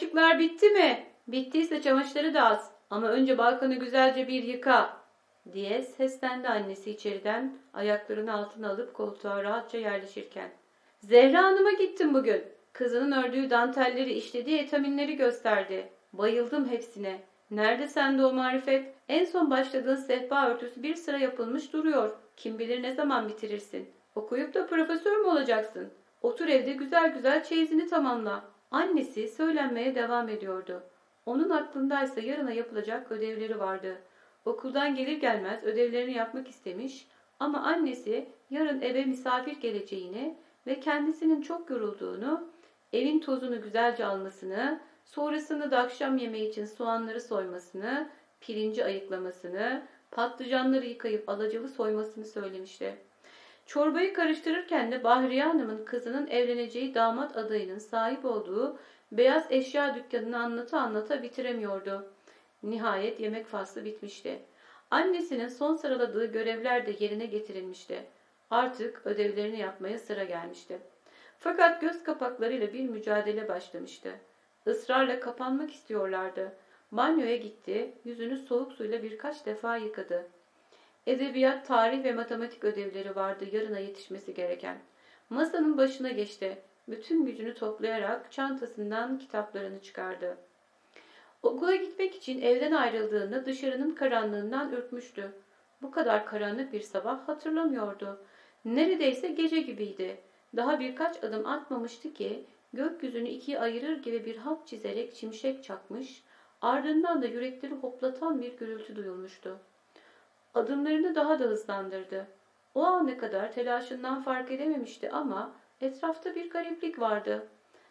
Bulaşıklar bitti mi? Bittiyse çamaşırları da az. Ama önce balkonu güzelce bir yıka diye seslendi annesi içeriden ayaklarını altına alıp koltuğa rahatça yerleşirken. Zehra Hanım'a gittim bugün. Kızının ördüğü dantelleri işlediği etaminleri gösterdi. Bayıldım hepsine. Nerede sende o marifet? En son başladığın sehpa örtüsü bir sıra yapılmış duruyor. Kim bilir ne zaman bitirirsin. Okuyup da profesör mü olacaksın? Otur evde güzel güzel çeyizini tamamla. Annesi söylenmeye devam ediyordu. Onun aklındaysa yarına yapılacak ödevleri vardı. Okuldan gelir gelmez ödevlerini yapmak istemiş ama annesi yarın eve misafir geleceğini ve kendisinin çok yorulduğunu, evin tozunu güzelce almasını, sonrasında da akşam yemeği için soğanları soymasını, pirinci ayıklamasını, patlıcanları yıkayıp alacalı soymasını söylemişti. Çorbayı karıştırırken de Bahriye Hanım'ın kızının evleneceği damat adayının sahip olduğu beyaz eşya dükkanını anlata anlata bitiremiyordu. Nihayet yemek faslı bitmişti. Annesinin son sıraladığı görevler de yerine getirilmişti. Artık ödevlerini yapmaya sıra gelmişti. Fakat göz kapaklarıyla bir mücadele başlamıştı. Israrla kapanmak istiyorlardı. Banyoya gitti, yüzünü soğuk suyla birkaç defa yıkadı. Edebiyat, tarih ve matematik ödevleri vardı yarına yetişmesi gereken. Masanın başına geçti. Bütün gücünü toplayarak çantasından kitaplarını çıkardı. Okula gitmek için evden ayrıldığında dışarının karanlığından ürkmüştü. Bu kadar karanlık bir sabah hatırlamıyordu. Neredeyse gece gibiydi. Daha birkaç adım atmamıştı ki gökyüzünü ikiye ayırır gibi bir hat çizerek çimşek çakmış, ardından da yürekleri hoplatan bir gürültü duyulmuştu. Adımlarını daha da hızlandırdı. O ana kadar telaşından fark edememişti ama etrafta bir gariplik vardı.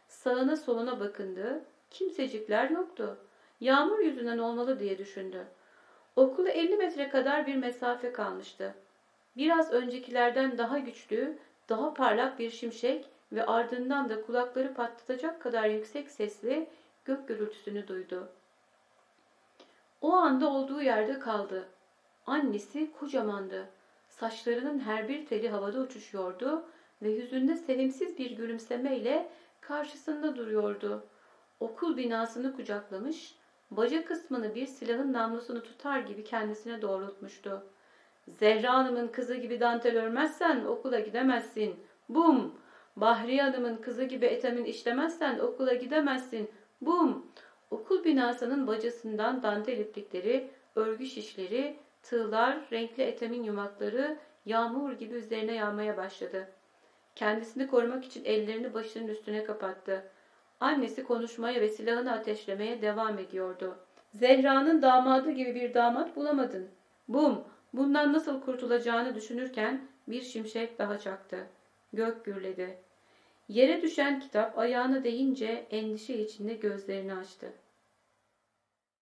Sağına soluna bakındı, kimsecikler yoktu. Yağmur yüzünden olmalı diye düşündü. Okula 50 metre kadar bir mesafe kalmıştı. Biraz öncekilerden daha güçlü, daha parlak bir şimşek ve ardından da kulakları patlatacak kadar yüksek sesli gök gürültüsünü duydu. O anda olduğu yerde kaldı. Annesi kocamandı. Saçlarının her bir teli havada uçuşuyordu ve yüzünde sevimsiz bir gülümsemeyle karşısında duruyordu. Okul binasını kucaklamış, baca kısmını bir silahın namlusunu tutar gibi kendisine doğrultmuştu. Zehra Hanım'ın kızı gibi dantel örmezsen okula gidemezsin. Bum! Bahriye Hanım'ın kızı gibi etamin işlemezsen okula gidemezsin. Bum! Okul binasının bacasından dantel iplikleri, örgü şişleri, tığlar, renkli etamin yumakları yağmur gibi üzerine yağmaya başladı. Kendisini korumak için ellerini başının üstüne kapattı. Annesi konuşmaya ve silahını ateşlemeye devam ediyordu. Zehra'nın damadı gibi bir damat bulamadın. Bum! Bundan nasıl kurtulacağını düşünürken bir şimşek daha çaktı. Gök gürledi. Yere düşen kitap ayağına değince endişe içinde gözlerini açtı.